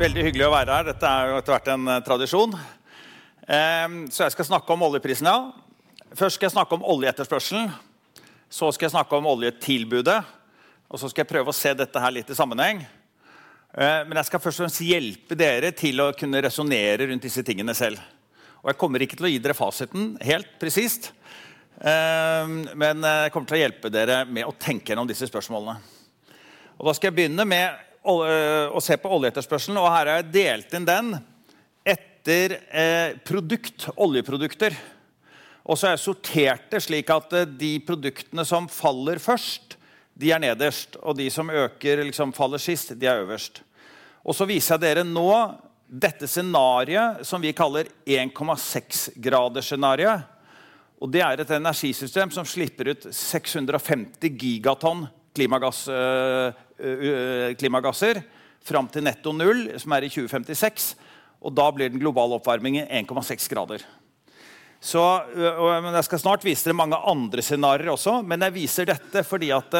Veldig hyggelig å være her. Dette er jo etter hvert en eh, tradisjon. Ehm, så jeg skal snakke om oljeprisen, ja. Først skal jeg snakke om oljeetterspørselen. Så skal jeg snakke om oljetilbudet. Og så skal jeg prøve å se dette her litt i sammenheng. Eh, men jeg skal først og fremst hjelpe dere til å kunne resonnere rundt disse tingene selv. Og jeg kommer ikke til å gi dere fasiten helt presist. Ehm, men jeg kommer til å hjelpe dere med å tenke gjennom disse spørsmålene. Og Da skal jeg begynne med å se på oljeetterspørselen. Og her har jeg delt inn den etter eh, produkt, oljeprodukter. Og så har jeg sortert det slik at eh, de produktene som faller først, de er nederst. Og de som øker, liksom faller sist, de er øverst. Og så viser jeg dere nå dette scenarioet som vi kaller 1,6-gradersscenarioet. Og det er et energisystem som slipper ut 650 gigatonn klimagass, klimagasser fram til netto null, som er i 2056. Og da blir den globale oppvarmingen 1,6 grader. Så, jeg skal snart vise dere mange andre scenarioer også, men jeg viser dette fordi at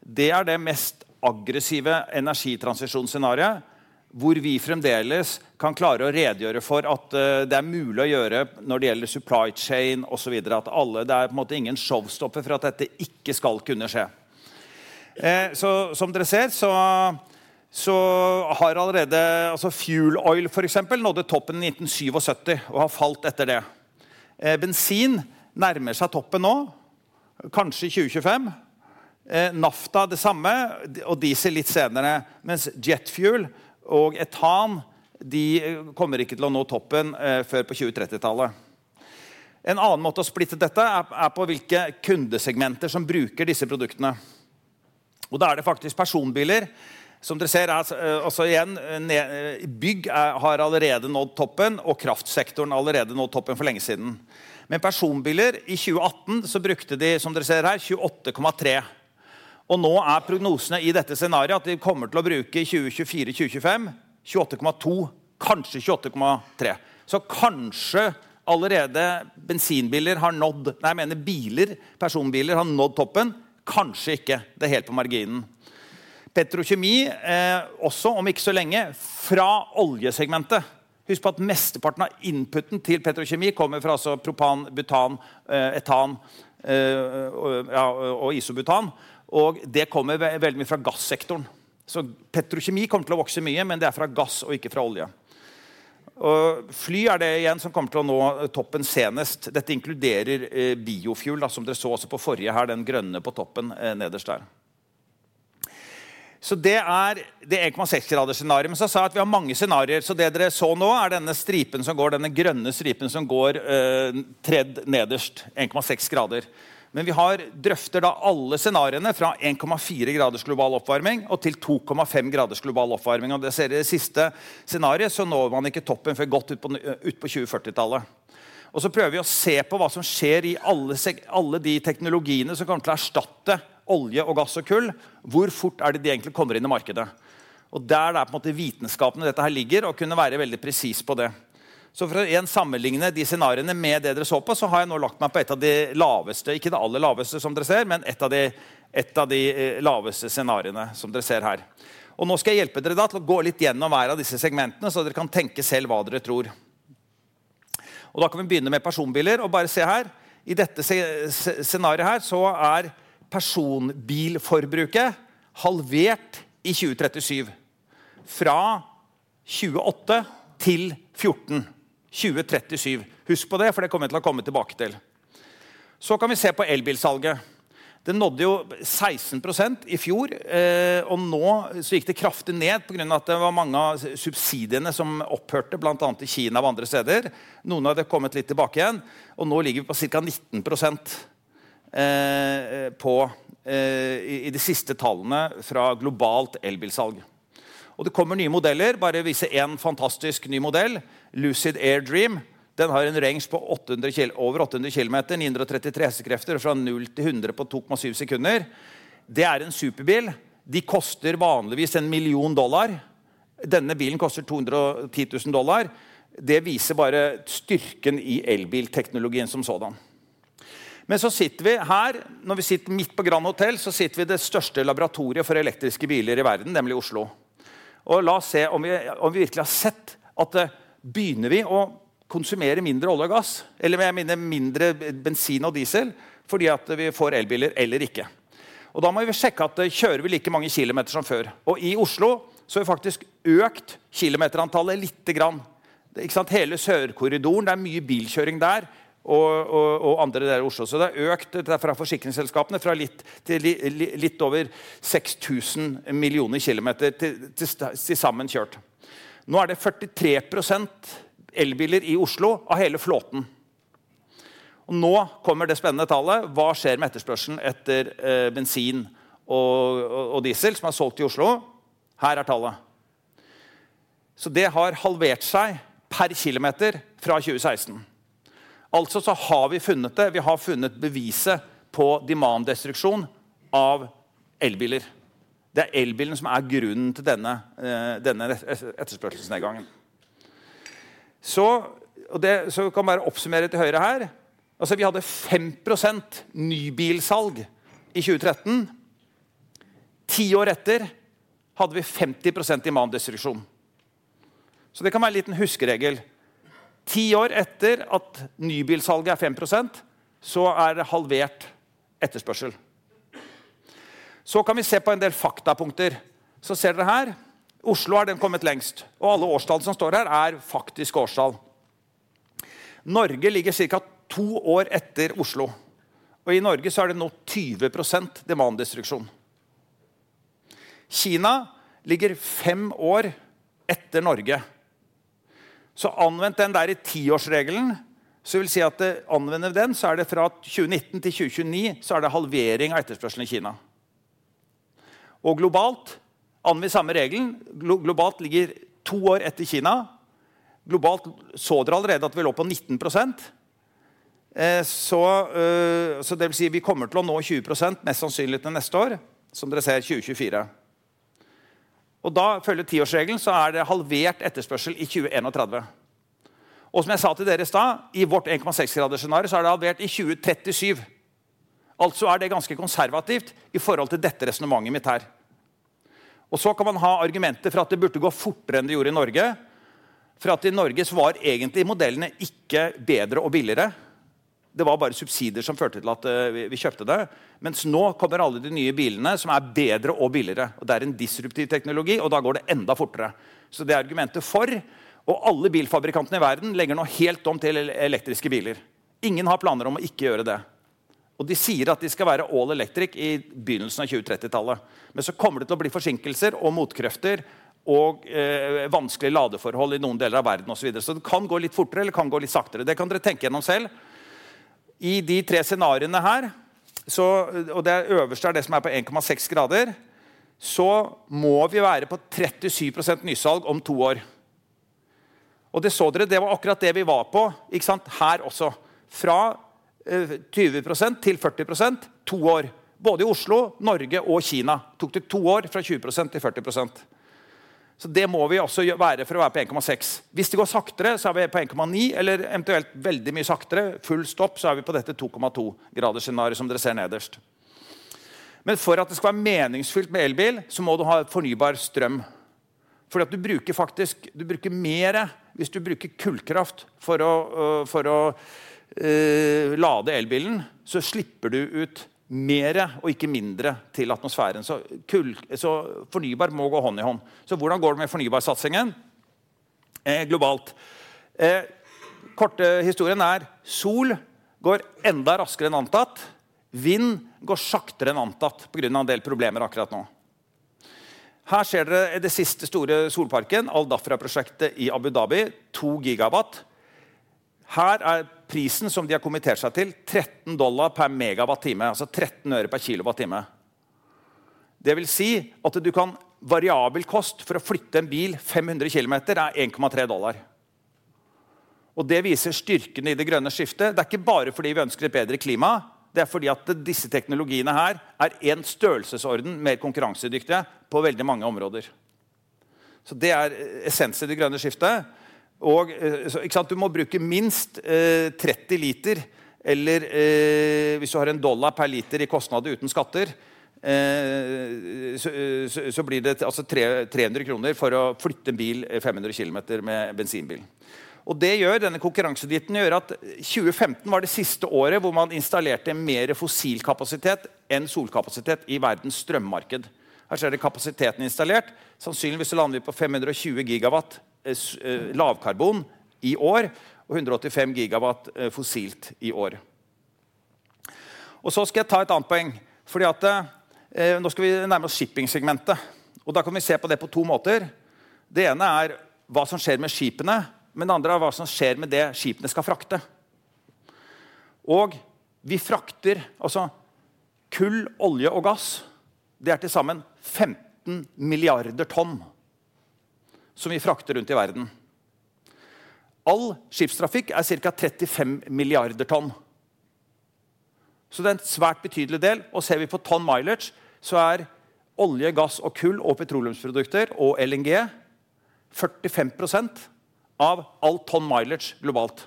det er det mest aggressive energitransisjonsscenarioet hvor vi fremdeles kan klare å redegjøre for at det er mulig å gjøre når det gjelder supply chain osv. At det er på en måte ingen showstopper for at dette ikke skal kunne skje. Eh, så som dere ser, så, så har allerede altså Fuel oil for eksempel, nådde toppen i 1977 og har falt etter det. Eh, bensin nærmer seg toppen nå, kanskje i 2025. Eh, nafta det samme, og diesel litt senere. Mens jetfuel og etan de kommer ikke til å nå toppen eh, før på 2030-tallet. En annen måte å splitte dette er, på hvilke kundesegmenter som bruker disse produktene. Og da er det faktisk personbiler. Som dere ser, er, eh, altså igjen, eh, Bygg er, har allerede nådd toppen, og kraftsektoren har allerede nådd toppen for lenge siden. Men personbiler i 2018 så brukte de som dere ser her, 28,3. Og nå er prognosene i dette scenarioet at de kommer til å bruke i 2024-2025 28,2, kanskje 28,3. Så kanskje allerede bensinbiler har nådd Nei, jeg mener biler, personbiler har nådd toppen. Kanskje ikke. Det er helt på marginen. Petrokjemi, eh, også om ikke så lenge, fra oljesegmentet. Husk på at Mesteparten av inputen til petrokjemi kommer fra altså propan, butan, eh, etan eh, og, ja, og isobutan. Og det kommer veldig mye fra gassektoren. Så petrokjemi kommer til å vokse mye, men det er fra gass og ikke fra olje. Og fly er det igjen som kommer til å nå toppen senest. Dette inkluderer eh, biofuel, da, som dere så også på forrige her, den grønne på toppen eh, nederst der. Så Det er det 1,6-gradersscenarioet. Men så sa jeg at vi har mange scenarioer. Så det dere så nå, er denne stripen som går, denne grønne stripen som går eh, tredd nederst. 1,6 grader. Men vi har, drøfter da alle scenarioene fra 1,4 graders global oppvarming og til 2,5 graders global oppvarming. Og det ser det siste scenarioet når man ikke toppen før godt ut på, ut på 2040-tallet. Og så prøver vi å se på hva som skjer i alle, alle, de teknologiene som kommer til å erstatte olje, og gass og kull. Hvor fort er det de egentlig kommer inn i markedet? Og Der det er på en måte vitenskapen dette her ligger, og kunne være veldig presis på det. Så for å sammenligne de scenarioene med det dere så på, så har jeg nå lagt meg på et av de laveste ikke det aller laveste som dere ser, men et av de, et av de eh, laveste scenarioene som dere ser her. Og Nå skal jeg hjelpe dere da til å gå litt gjennom hver av disse segmentene, så dere kan tenke selv hva dere tror. Og Da kan vi begynne med personbiler. og bare se her. I dette scenarioet her så er personbilforbruket halvert i 2037. Fra 28 til 14. 2037. Husk på det, for det kommer jeg til å komme tilbake til. Så kan vi se på elbilsalget. Det nådde jo 16% i fjor. Eh, og nå så gikk det kraftig ned pga. at det var mange av subsidiene som opphørte, bl.a. i Kina og andre steder. Noen hadde kommet litt tilbake igjen. Og nå ligger vi på ca. 19 eh, på, eh, i, de siste tallene fra globalt elbilsalg. Og det kommer nye modeller. Bare vise én fantastisk ny modell. Lucid Air Dream. Den har en range på 800 km, over 800 km, 933 hestekrefter, fra 0 til 100 på 2,7 sekunder. Det er en superbil. De koster vanligvis en million dollar. Denne bilen koster 210 000 dollar. Det viser bare styrken i elbilteknologien som sådan. Men så sitter vi her, når vi sitter midt på Grand Hotel, så sitter vi i det største laboratoriet for elektriske biler i verden, nemlig Oslo. Og la oss se om vi, om vi virkelig har sett at uh, begynner vi å konsumere mindre olje og gass, eller jeg mener mindre bensin og diesel, fordi at vi får elbiler eller ikke. Og Da må vi sjekke at uh, kjører vi like mange kilometer som før. Og I Oslo så har vi faktisk økt kilometerantallet lite grann. Hele Sørkorridoren, det er mye bilkjøring der og, og, og, andre deler av Oslo. Så det har økt fra forsikringsselskapene fra litt, til li, litt over 6000 millioner kilometer til, til, til, sammen kjørt. Nå er det 43% elbiler i Oslo av hele flåten. Og nå kommer det spennende tallet. Hva skjer med etterspørselen etter eh, bensin og, og, diesel som er solgt i Oslo? Her er tallet. Så det har halvert seg per kilometer fra 2016. Altså så har vi funnet det. Vi har funnet beviset på demand-destruksjon av elbiler. Det er elbilen som er grunnen til denne, eh, denne etterspørselsnedgangen. Så, det, så vi kan bare oppsummere til høyre her. Altså, vi hadde 5% nybilsalg i 2013. Ti år etter hadde vi 50 demand-destruksjon. Så det kan være en liten huskeregel. Ti år etter at nybilsalget er 5% så er det halvert etterspørsel. Så kan vi se på en del faktapunkter. Så ser dere her. Oslo har den kommet lengst. Og alle årstall som står her, er faktisk årstall. Norge ligger ca. to år etter Oslo. Og i Norge så er det nå 20% demanddestruksjon. Kina ligger fem år etter Norge. Så anvendt den der i tiårsregelen, så vil si at det, anvender den, så er det fra 2019 til 2029 så er det halvering av etterspørselen i Kina. Og globalt anvender samme regelen. Globalt ligger to år etter Kina. Globalt så dere allerede at vi lå på 19 eh, så, eh, så det vil si vi kommer til å nå 20% mest sannsynlig til neste år. Som dere ser 2024. Og da følger tiårsregelen, så er det halvert etterspørsel i 2031. Og som jeg sa til dere i stad, i vårt 1,6-gradersscenario så er det halvert i 2037. Altså er det ganske konservativt i forhold til dette resonnementet mitt her. Og Så kan man ha argumenter for at det burde gå fortere enn det gjorde i Norge. For at i Norge var egentlig modellene ikke bedre og billigere. Det var bare subsidier som førte til at uh, vi, kjøpte det. Mens nå kommer alle de nye bilene som er bedre og billigere. Og Det er en disruptiv teknologi, og da går det enda fortere. Så det er argumentet for. Og alle bilfabrikantene i verden legger nå helt om til elektriske biler. Ingen har planer om å ikke gjøre det. Og De sier at de skal være all electric i begynnelsen av 2030-tallet. Men så kommer det til å bli forsinkelser og motkrefter og eh, vanskelige ladeforhold i noen deler av verden osv. Så, så det kan gå litt fortere eller kan gå litt saktere. Det kan dere tenke gjennom selv i de tre scenarioene her, så, og det øverste er det som er på 1,6 grader, så må vi være på 37% nysalg om to år. Og Det så dere, det var akkurat det vi var på her også. Fra 20 eh, til 40% to år. Både i Oslo, Norge og Kina tok det to år fra 20% til 40 så Det må vi også være for å være på 1,6. Hvis det går saktere, så er vi på 1,9, eller eventuelt veldig mye saktere. Full stopp, så er vi på dette 2,2-gradersscenarioet som dere ser nederst. Men for at det skal være meningsfylt med elbil, så må du ha fornybar strøm. Fordi at du bruker faktisk du bruker mer hvis du bruker kullkraft for å, øh, for å uh, lade elbilen. Så slipper du ut mer og ikke mindre til atmosfæren. Så, kull, så, fornybar må gå hånd i hånd. Så hvordan går det med fornybarsatsingen eh, globalt? Eh, korte historien er sol går enda raskere enn antatt. Vind går saktere enn antatt pga. en del problemer akkurat nå. Her ser dere det siste store solparken, Al-Dafra-prosjektet i Abu Dhabi. 2 gigawatt. Her er prisen som de har kommentert seg til, 13 dollar per megawatt-time. Altså 13 øre per kilowatt-time. Det vil si at du kan variabel kost for å flytte en bil 500 km er 1,3 dollar. Og Det viser styrken i det grønne skiftet. Det er ikke bare fordi vi ønsker et bedre klima. Det er fordi at disse teknologiene her er en størrelsesorden mer konkurransedyktige på veldig mange områder. Så Det er essensen i det grønne skiftet. Og, eh, så, du må bruke minst eh, 30 liter, eller eh, hvis du har en dollar per liter i kostnader uten skatter, eh, så, så, så, blir det altså 300 kroner for å flytte en bil 500 km med bensinbil. Og det gjør, denne Konkurranseditten gjør at 2015 var det siste året hvor man installerte mer fossilkapasitet enn solkapasitet i verdens strømmarked. Her ser dere kapasiteten installert. Sannsynligvis lander vi på 520 gigawatt eh, eh, lavkarbon i år og 185 gigawatt eh, fossilt i år. Og Så skal jeg ta et annet poeng. fordi at eh, Nå skal vi nærme oss shippingsegmentet. Og Da kan vi se på det på to måter. Det ene er hva som skjer med skipene. Men det andre er hva som skjer med det skipene skal frakte. Og vi frakter altså kull, olje og gass. Det er til sammen 15 milliarder tonn som vi frakter rundt i verden. All skipstrafikk er ca. 35 milliarder tonn. Så det er en svært betydelig del. Og ser vi på tonn mileage, så er olje, gass og kull og petroleumsprodukter og LNG 45% av all tonn mileage globalt.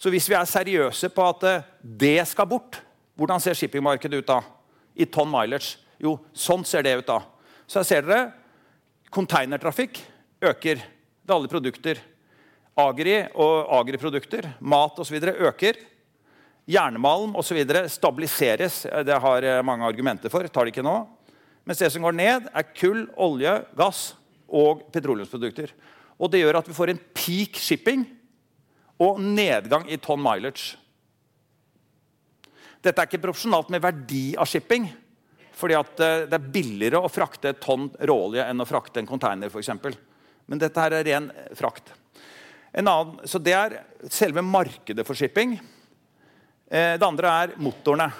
Så hvis vi er seriøse på at eh, det skal bort, hvordan ser shippingmarkedet ut da? I tonn mileage? Jo, sånn ser det ut da. Så her ser dere containertrafikk øker. Det er alle produkter. Agri og agriprodukter, mat osv. øker. Jernmalm osv. stabiliseres. Det har mange argumenter for. tar det ikke nå. Mens det som går ned, er kull, olje, gass og petroleumsprodukter. Og Det gjør at vi får en peak shipping og nedgang i tonn mileage. Dette er ikke proporsjonalt med verdi av shipping. Fordi eh, det er billigere å frakte et tonn råolje enn å frakte en container. For eksempel. Men dette her er ren frakt. Annen, så Det er selve markedet for shipping. Eh, det andre er motorene.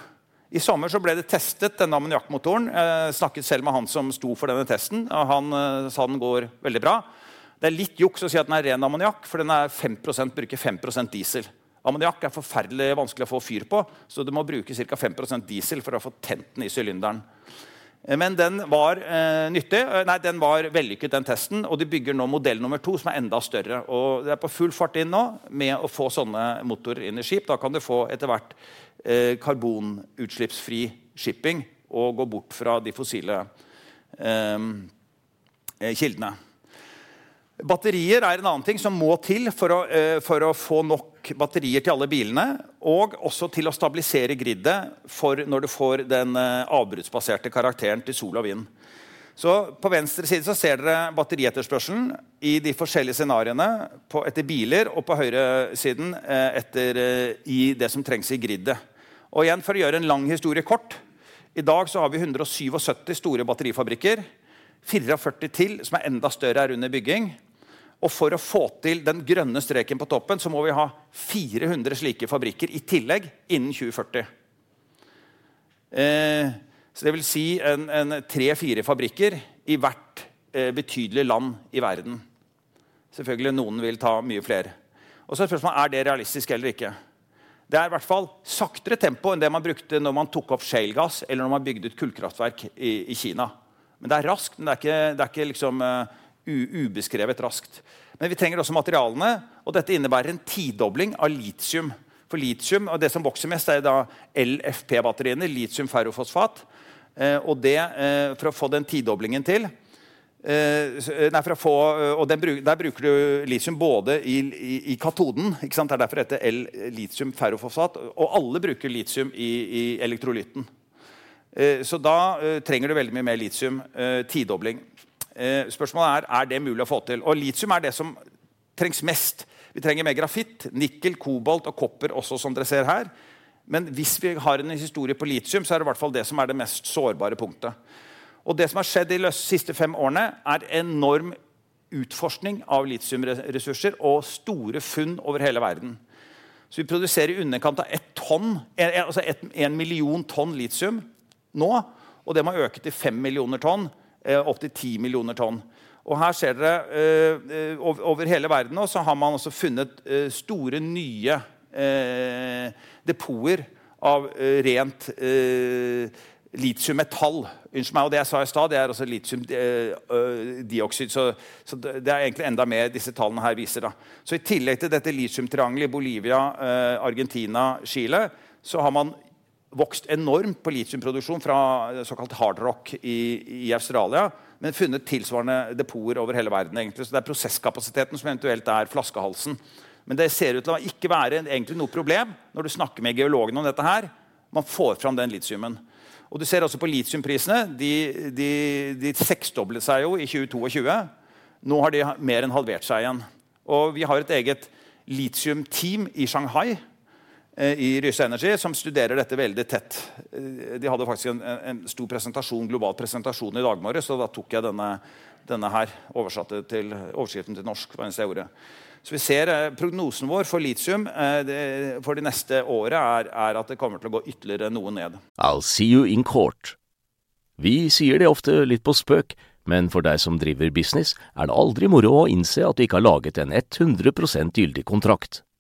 I sommer så ble det testet, denne ammoniakkmotoren. Jeg snakket selv med han som sto for denne testen. og Han eh, sa den går veldig bra. Det er litt juks å si at den er ren ammoniakk, for den er 5% bruker 5% diesel. Ammoniakk er forferdelig vanskelig å få fyr på, så du må bruke ca. 5% diesel for å få tent den i sylinderen. Men den var eh, nyttig. Eh, nei, den var vellykket, den testen. Og de bygger nå modell nummer to, som er enda større. Og Det er på full fart inn nå med å få sånne motorer inn i skip. Da kan du få etter hvert eh, karbonutslippsfri shipping og gå bort fra de fossile eh kildene. Batterier er en annen ting som må til for å, for å få nok batterier til alle bilene, og også til å stabilisere gridet for når du får den eh, avbruddsbaserte karakteren til sol og vind. Så På venstre side så ser dere batterietterspørselen i de forskjellige scenarioene etter biler, og på høyresiden siden etter, eh, i det som trengs i gridet. Og igjen, For å gjøre en lang historie kort I dag så har vi 177 store batterifabrikker. 44 til som er enda større, er under bygging. Og for å få til den grønne streken på toppen så må vi ha 400 slike fabrikker i tillegg innen 2040. Eh, så det vil si tre-fire fabrikker i hvert eh, betydelig land i verden. Selvfølgelig noen vil ta mye flere. Og så er spørsmålet er det realistisk eller ikke. Det er i hvert fall saktere tempo enn det man brukte når man tok opp shalegass eller når man bygde ut kullkraftverk i, i, Kina. Men det er raskt. men det er ikke, det er ikke liksom, uh, ubeskrevet raskt. Men vi trenger også materialene, og dette innebærer en tidobling av litium. For litium, og Det som vokser mest, er da LFP-batteriene. Litium ferrofosfat. Eh, og det, eh, For å få den tidoblingen til eh, nei, for å få, og den, Der bruker du litium både i, i, i katoden. Det er derfor det heter L-litium ferrofosfat. Og alle bruker litium i, i elektrolytten. Så da trenger du veldig mye mer litium. Tidobling. Eh, spørsmålet er er det mulig å få til. Og Litium er det som trengs mest. Vi trenger mer grafitt, nikkel, kobolt og kopper også, som dere ser her. Men hvis vi har en historie på litium, så er det i hvert fall det som er det mest sårbare punktet. Og det som har skjedd de siste fem årene, er enorm utforskning av litiumressurser og store funn over hele verden. Så vi produserer i underkant av ett tonn, altså en million tonn litium nå. Og det må øke til fem millioner tonn Eh, opptil 10 millioner tonn. Og her ser dere, eh, eh, Over hele verden nå, så har man også funnet store, nye depoter av rent litiummetall. Unnskyld meg, og det jeg sa i stad, det er også litiumdioksid. Så, så, det er egentlig enda mer disse tallene her viser. da. Så I tillegg til dette litiumtriangelet i Bolivia, Argentina, Chile, så har man vokst enormt på litiumproduksjon fra såkalt hardrock i, i, Australia. Men funnet tilsvarende depoter over hele verden. egentlig. Så det er prosesskapasiteten som eventuelt er flaskehalsen. Men det ser ut til å ikke være egentlig noe problem når du snakker med geologene om dette. her. Man får fram den litiumen. Og du ser også på litiumprisene. De, de, de seksdoblet seg jo i 2022. Nå har de mer enn halvert seg igjen. Og vi har et eget litium-team i Shanghai eh, i Rysse Energy som studerer dette veldig tett. Eh, de hadde faktisk en, en stor presentasjon, global presentasjon i dag morges, og da tok jeg denne, denne her, oversatte til overskriften til norsk. var jeg gjorde. Så vi ser eh, Prognosen vår for litium eh, for de neste året er, er, at det kommer til å gå ytterligere noe ned. I'll see you in court. Vi sier det ofte litt på spøk, men for deg som driver business, er det aldri moro å innse at du ikke har laget en 100% gyldig kontrakt.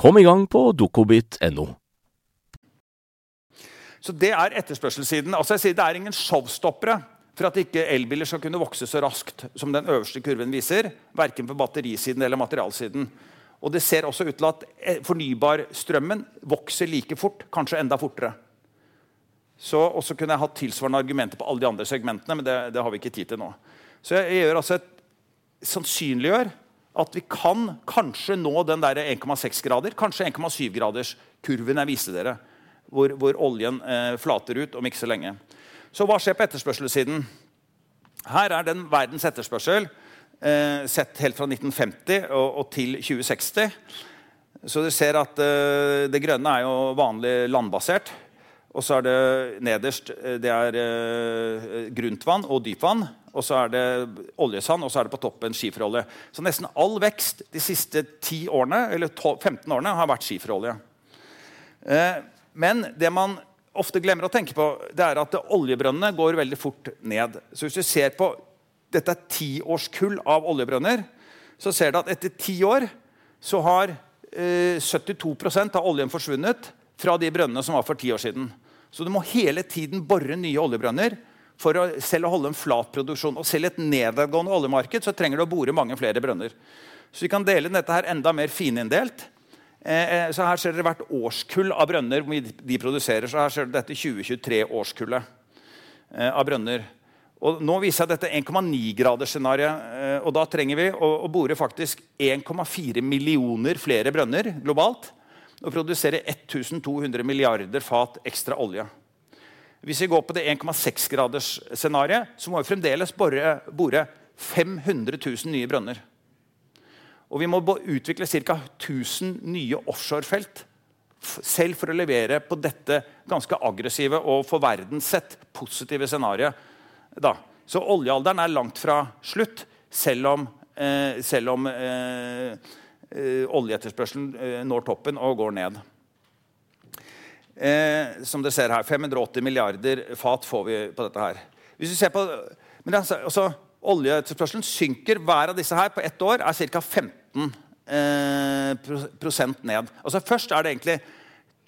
Kom i gang på dokobit.no. Så det er etterspørselssiden. Altså jeg sier Det er ingen showstoppere for at ikke elbiler skal kunne vokse så raskt som den øverste kurven viser. Verken på batterisiden eller materialsiden. Og det ser også ut til at eh, fornybarstrømmen vokser like fort, kanskje enda fortere. Så også kunne jeg hatt tilsvarende argumenter på alle de andre segmentene, men det, det har vi ikke tid til nå. Så jeg, gjør altså et, sannsynliggjør at vi kan kanskje nå den der 1,6 grader, kanskje 1,7 graders kurven jeg viste dere, hvor, hvor oljen eh, flater ut om ikke så lenge. Så hva skjer på etterspørselssiden? Her er den verdens etterspørsel eh, sett helt fra 1950 og, og, til 2060. Så du ser at eh, det grønne er jo vanlig landbasert. Og så er det nederst eh, det er eh, gruntvann og dypvann. Og så er det oljesand, og så er det på toppen skiferolje. Så nesten all vekst de siste 10 årene, eller 15 årene har vært skiferolje. Eh, men det man ofte glemmer å tenke på, det er at oljebrønnene går veldig fort ned. Så hvis du ser på dette er tiårskull av oljebrønner, så ser du at etter ti år så har eh, 72% av oljen forsvunnet fra de brønnene som var for ti år siden. Så du må hele tiden bore nye oljebrønner for å selv å holde en flat produksjon. Og selv et nedadgående oljemarked så trenger du å bore mange flere brønner. Så vi kan dele dette her enda mer fininndelt. Eh, eh, så Her ser dere hvert årskull av brønner de produserer. Så her ser dere dette 2023-årskullet eh, av brønner. Og nå viser jeg dette 1,9-gradersscenarioet. Og da trenger vi å, å bore faktisk 1,4 millioner flere brønner globalt. Og produsere 1200 milliarder fat ekstra olje. Hvis vi går på det 1,6-gradersscenarioet, så må vi fremdeles bore, bore 500 000 nye brønner. Og vi må utvikle ca. 1000 nye offshorefelt selv for å levere på dette ganske aggressive og for verden sett positive scenarioet. Så oljealderen er langt fra slutt, selv om, eh, selv om eh, eh, oljeetterspørselen eh, når toppen og går ned. Eh, som dere ser her, 580 milliarder fat får vi på dette her. Hvis vi ser på, men er, altså, Oljeetterspørselen synker. Hver av disse her på ett år er ca. 15 eh, prosent ned. Altså Først er det egentlig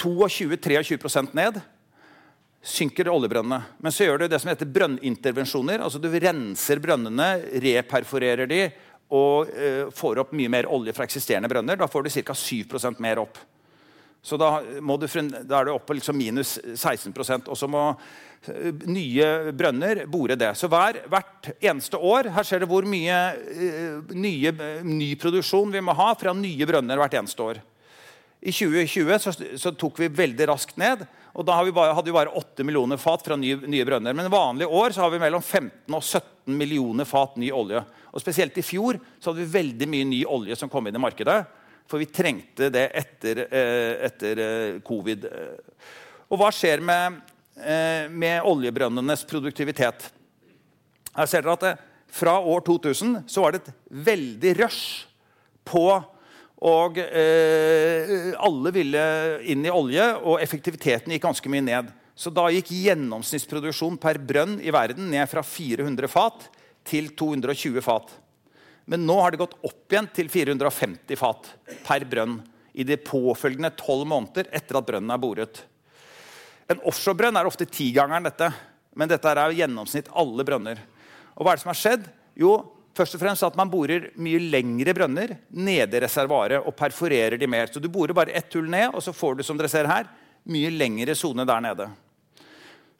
22-23% ned. Synker oljebrønnene. Men så gjør du det som heter brønnintervensjoner. altså Du renser brønnene, reperforerer de og eh, får opp mye mer olje fra eksisterende brønner. Da får du ca. 7% mer opp. Så da, du, da er du oppe på liksom minus 16% Og så må nye brønner bore det. Så hver, hvert eneste år her ser du hvor mye uh, nye, ny produksjon vi må ha fra nye brønner hvert eneste år. I 2020 så, så tok vi veldig raskt ned. Og da vi bare, hadde vi bare 8 millioner fat fra nye, nye brønner. Men vanlige år så har vi mellom 15 og 17 millioner fat ny olje. Og Spesielt i fjor så hadde vi veldig mye ny olje som kom inn i markedet. For vi trengte det etter, eh, etter eh, covid. Og hva skjer med, eh, med oljebrønnenes produktivitet? Her ser dere at det, Fra år 2000 så var det et veldig rush på og eh, alle ville inn i olje, og effektiviteten gikk ganske mye ned. Så da gikk gjennomsnittsproduksjon per brønn i verden ned fra 400 fat til 220 fat. Men nå har det gått opp igjen til 450 fat per brønn i de påfølgende tolv måneder etter at brønnen er boret. En offshorebrønn er ofte tigangeren dette, men dette er gjennomsnitt alle brønner. Og hva er det som har skjedd? Jo, Først og fremst at Man borer mye lengre brønner nede i reservoaret og perforerer de mer. Så Du borer bare ett hull ned, og så får du som dere ser her, mye lengre sone der nede.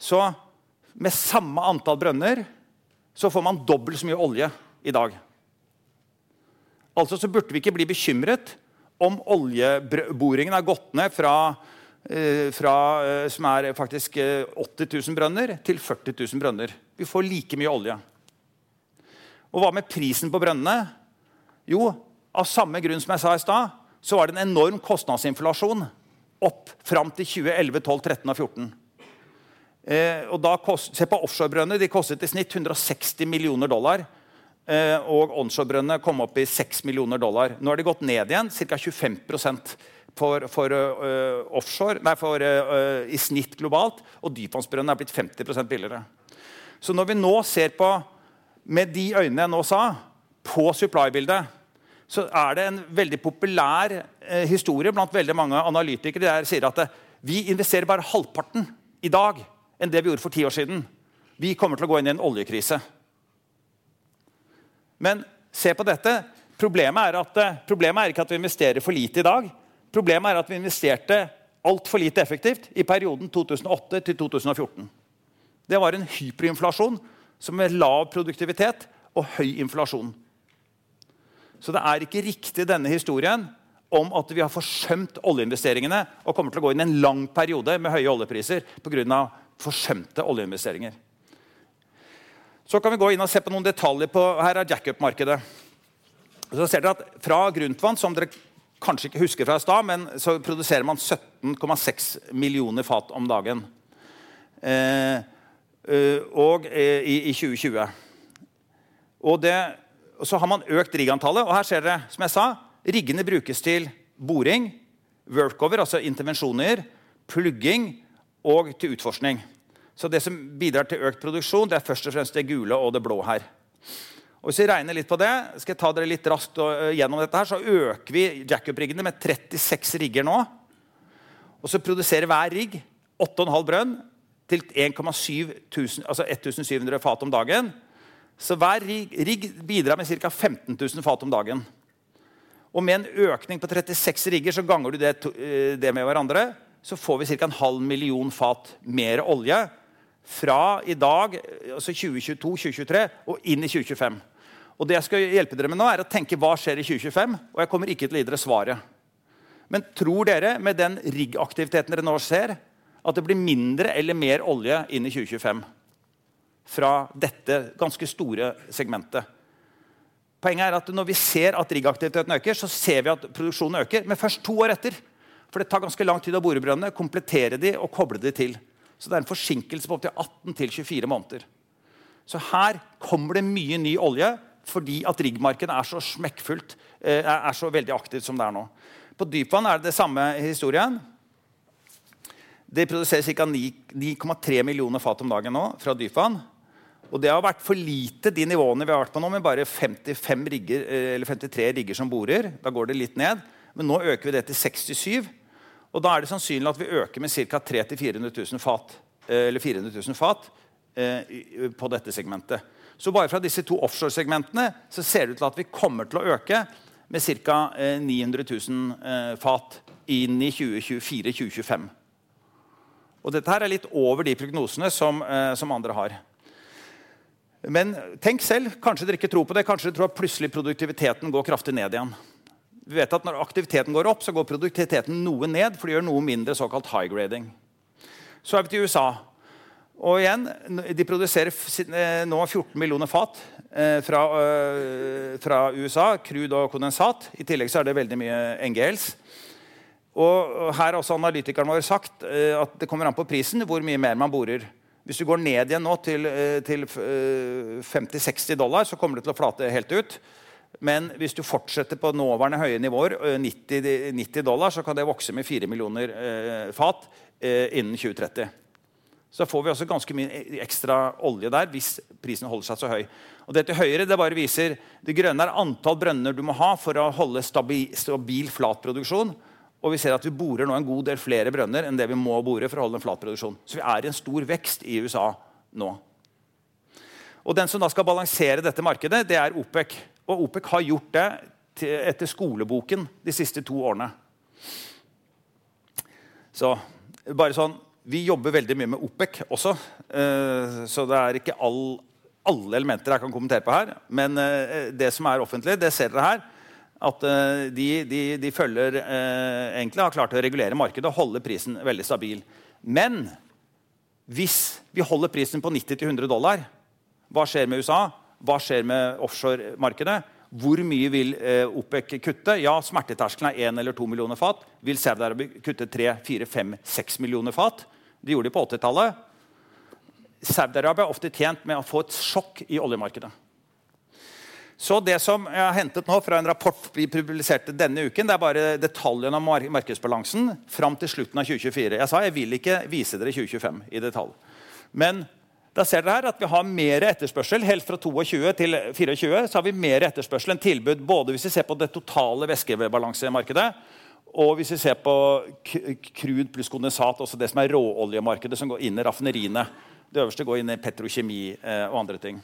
Så med samme antall brønner så får man dobbelt så mye olje i dag. Altså så burde vi ikke bli bekymret om oljeboringen har gått ned fra, eh, fra eh, som er faktisk 80 eh, 000 brønner, til 40 000 brønner. Vi får like mye olje. Og hva med prisen på brønnene? Jo, av samme grunn som jeg sa i stad, så var det en enorm kostnadsinflasjon opp fram til 2011, 12, 13 og 14. Eh, og kost, Se på offshorebrønner. De kostet i snitt 160 millioner dollar. Eh, og onshore-brønnene kom opp i 6 millioner dollar. Nå har de gått ned igjen, ca. 25 for, for uh, offshore, nei, for, uh, i snitt globalt. Og dypvannsbrønnene er blitt 50% billigere. Så når vi nå ser på med de øynene jeg nå sa, på supply-bildet, så er det en veldig populær eh, historie blant veldig mange analytikere der sier at vi investerer bare halvparten i dag enn det vi gjorde for ti år siden. Vi kommer til å gå inn i en oljekrise. Men se på dette. Problemet er, at, eh, problemet er ikke at vi investerer for lite i dag. Problemet er at vi investerte altfor lite effektivt i perioden 2008 til 2014. Det var en hyperinflasjon som med lav produktivitet og høy inflasjon. Så det er ikke riktig denne historien om at vi har forsømt oljeinvesteringene og kommer til å gå inn i en lang periode med høye oljepriser pga. forsømte oljeinvesteringer. Så kan vi gå inn og se på noen detaljer på her er jackup-markedet. Så ser dere at Fra Grundtvann, som dere kanskje ikke husker fra i stad, men så produserer man 17,6 millioner fat om dagen. Eh, Eh, og eh, i, i 2020. Og, det, og, så har man økt riggantallet. Og her ser dere, som jeg sa, riggene brukes til boring, workover, altså intervensjoner, plugging og til utforskning. Så det som bidrar til økt produksjon, det er først og fremst det gule og det blå her. Og hvis vi regner litt på det, skal jeg ta dere litt raskt eh, gjennom dette her, så øker vi jackup-riggene med 36 rigger nå. Og så produserer hver rigg 8,5 brønn til 1700, altså 1700 fat om dagen. Så hver rigg bidrar med ca. 15 000 fat om dagen. Og med en økning på 36 rigger så ganger du det, eh, det med hverandre, så får vi ca. en halv million fat mer olje fra i dag, altså 2022-2023, og inn i 2025. Og det jeg skal hjelpe dere med nå, er å tenke hva skjer i 2025. Og jeg kommer ikke til å gi dere svaret. Men tror dere, med den riggaktiviteten dere nå ser, at det blir mindre eller mer olje inn i 2025 fra dette ganske store segmentet. Poenget er at Når vi ser at riggaktiviteten øker, så ser vi at produksjonen øker, men først to år etter. For det tar ganske lang tid å bore brønnene, komplettere de og koble de til. Så det er en forsinkelse på opptil 18-24 måneder. Så her kommer det mye ny olje fordi at riggmarkedet er så smekkfullt, eh, er så veldig aktivt som det er nå. På dypvann er det det samme historien. Det produseres ca. 9,3 millioner fat om dagen nå fra dypvann. Og det har vært for lite, de nivåene vi har vært på nå, med bare 55 rigger, eller 53 rigger som borer. Da går det litt ned. Men nå øker vi det til 67. Og da er det sannsynlig at vi øker med ca. 300 400 000 fat, eller 400 000 fat eh, på dette segmentet. Så bare fra disse to offshore-segmentene så ser det ut til at vi kommer til å øke med ca. 900 000 fat inn i 2024-2025. Og dette her er litt over de prognosene som, eh, som, andre har. Men tenk selv. Kanskje dere ikke tror på det. Kanskje dere tror at plutselig produktiviteten går kraftig ned igjen. Vi vet at Når aktiviteten går opp, så går produktiviteten noe ned, for det gjør noe mindre såkalt high grading. Så er vi til USA. Og igjen, De produserer eh, nå 14 millioner fat eh, fra, eh, fra, USA. Crude og kondensat. I tillegg så er det veldig mye NGLs. Og Her har også analytikeren vår sagt at det kommer an på prisen hvor mye mer man borer. Hvis du går ned igjen nå til, til 50-60 dollar, så kommer det til å flate helt ut. Men hvis du fortsetter på nåværende høye nivåer, 90, 90 dollar, så kan det vokse med 4 millioner fat innen 2030 så får vi også ganske mye ekstra olje der hvis prisen holder seg så høy. Og det til høyre det bare viser det grønne er antall brønner du må ha for å holde stabil, stabil flatproduksjon. Og vi ser at vi borer nå en god del flere brønner enn det vi må bore for å holde en flat produksjon. Så vi er i en stor vekst i USA nå. Og Den som da skal balansere dette markedet, det er OPEC. Og OPEC har gjort det etter skoleboken de siste to årene. Så bare sånn vi jobber veldig mye med OPEC også, eh, så det er ikke all, alle elementer jeg kan kommentere på her. Men eh, det som er offentlig, det ser dere her. At eh, de, de, de følger egentlig har klart å regulere markedet og holde prisen veldig stabil. Men hvis vi holder prisen på 90-100 dollar, hva skjer med USA? Hva skjer med offshoremarkedet? Hvor mye vil eh, OPEC kutte? Ja, Smerteterskelen er 1 eller 2 millioner fat. Vil Saudi-Arabia kutte 3-4-5-6 millioner fat? Det gjorde de på 80-tallet. Saudi-Arabia er ofte tjent med å få et sjokk i oljemarkedet. Så Det som jeg har hentet nå fra en rapport vi publiserte denne uken, det er bare detaljene om markedsbalansen fram til slutten av 2024. Jeg sa jeg vil ikke vise dere 2025 i detalj. Men da ser dere her at vi har mer etterspørsel. Helt fra 22 til 24 så har vi mer etterspørsel enn tilbud. Både hvis vi ser på det totale væskebalansemarkedet, og hvis vi ser på krud pluss kondensat, også det som er råoljemarkedet, som går inn i raffineriene. Det øverste går inn i petrokjemi eh, og andre ting.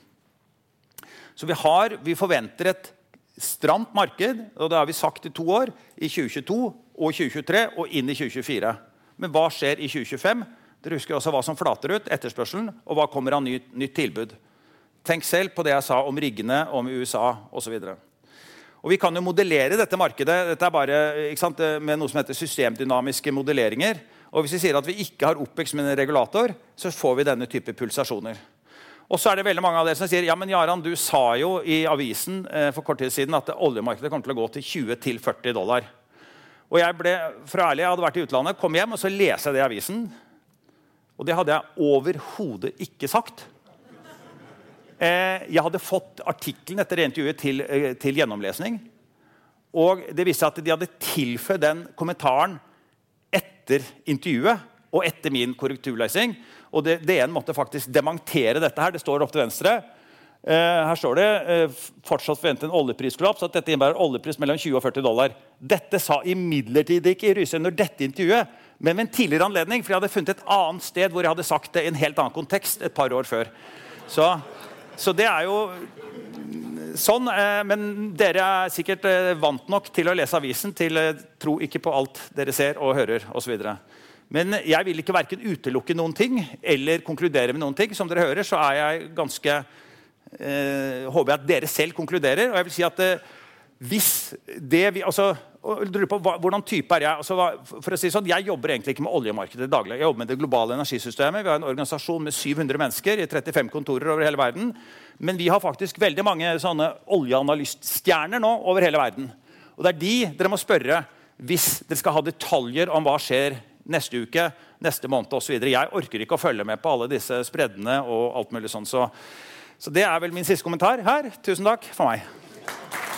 Så vi, har, vi forventer et stramt marked, og det har vi sagt i to år. I 2022 og 2023 og inn i 2024. Men hva skjer i 2025? Dere husker også hva som flater ut, etterspørselen, og hva kommer av nytt, nytt tilbud. Tenk selv på det jeg sa om riggene, om USA osv. Og Vi kan jo modellere dette markedet dette er bare, sant, med noe som heter systemdynamiske modelleringer. Og Hvis vi sier at vi ikke har OPEX med en regulator, så får vi denne type pulsasjoner. Og så er det veldig mange av dere som sier ja, men Jaran, du sa jo i avisen eh, for kort tid siden at oljemarkedet kommer til å gå til 20-40 dollar. Og jeg ble, for ærlig, jeg hadde vært i utlandet, kom hjem og så leser jeg det i avisen. Og det hadde jeg overhodet ikke sagt. Eh, jeg hadde fått artikkelen etter intervjuet til, eh, til, gjennomlesning. Og det viste seg at de hadde tilføyd den kommentaren etter intervjuet og etter min korrekturlesing. Og DN måtte faktisk dementere dette. her. Det står opp til venstre. Eh, her står det fortsatt forventet en oljepriskollaps. at Dette innebærer oljepris mellom 20 og 40 dollar. Dette sa imidlertid ikke Ryse under dette intervjuet men ved en tidligere anledning. For jeg hadde funnet et annet sted hvor jeg hadde sagt det i en helt annen kontekst et par år før. Så, så det er jo sånn. Eh, men dere er sikkert eh, vant nok til å lese avisen til tro ikke på alt dere ser og hører osv. Men jeg vil ikke verken utelukke noen ting eller konkludere med noen ting. Som dere hører, så er jeg ganske eh, Håper jeg at dere selv konkluderer. Og jeg vil si at eh, hvis det vi altså på, hva, Hvordan type er jeg? Altså, for å si sånn, jeg jobber egentlig ikke med oljemarkedet daglig. Jeg jobber med det globale energisystemet. Vi har en organisasjon med 700 mennesker i 35 kontorer over hele verden. Men vi har faktisk veldig mange sånne oljeanalyststjerner nå over hele verden. Og det er de dere må spørre hvis dere skal ha detaljer om hva skjer neste uke, neste måned osv. Jeg orker ikke å følge med på alle disse spreddene og alt mulig sånn. Så, så det er vel min siste kommentar her. Tusen takk for meg.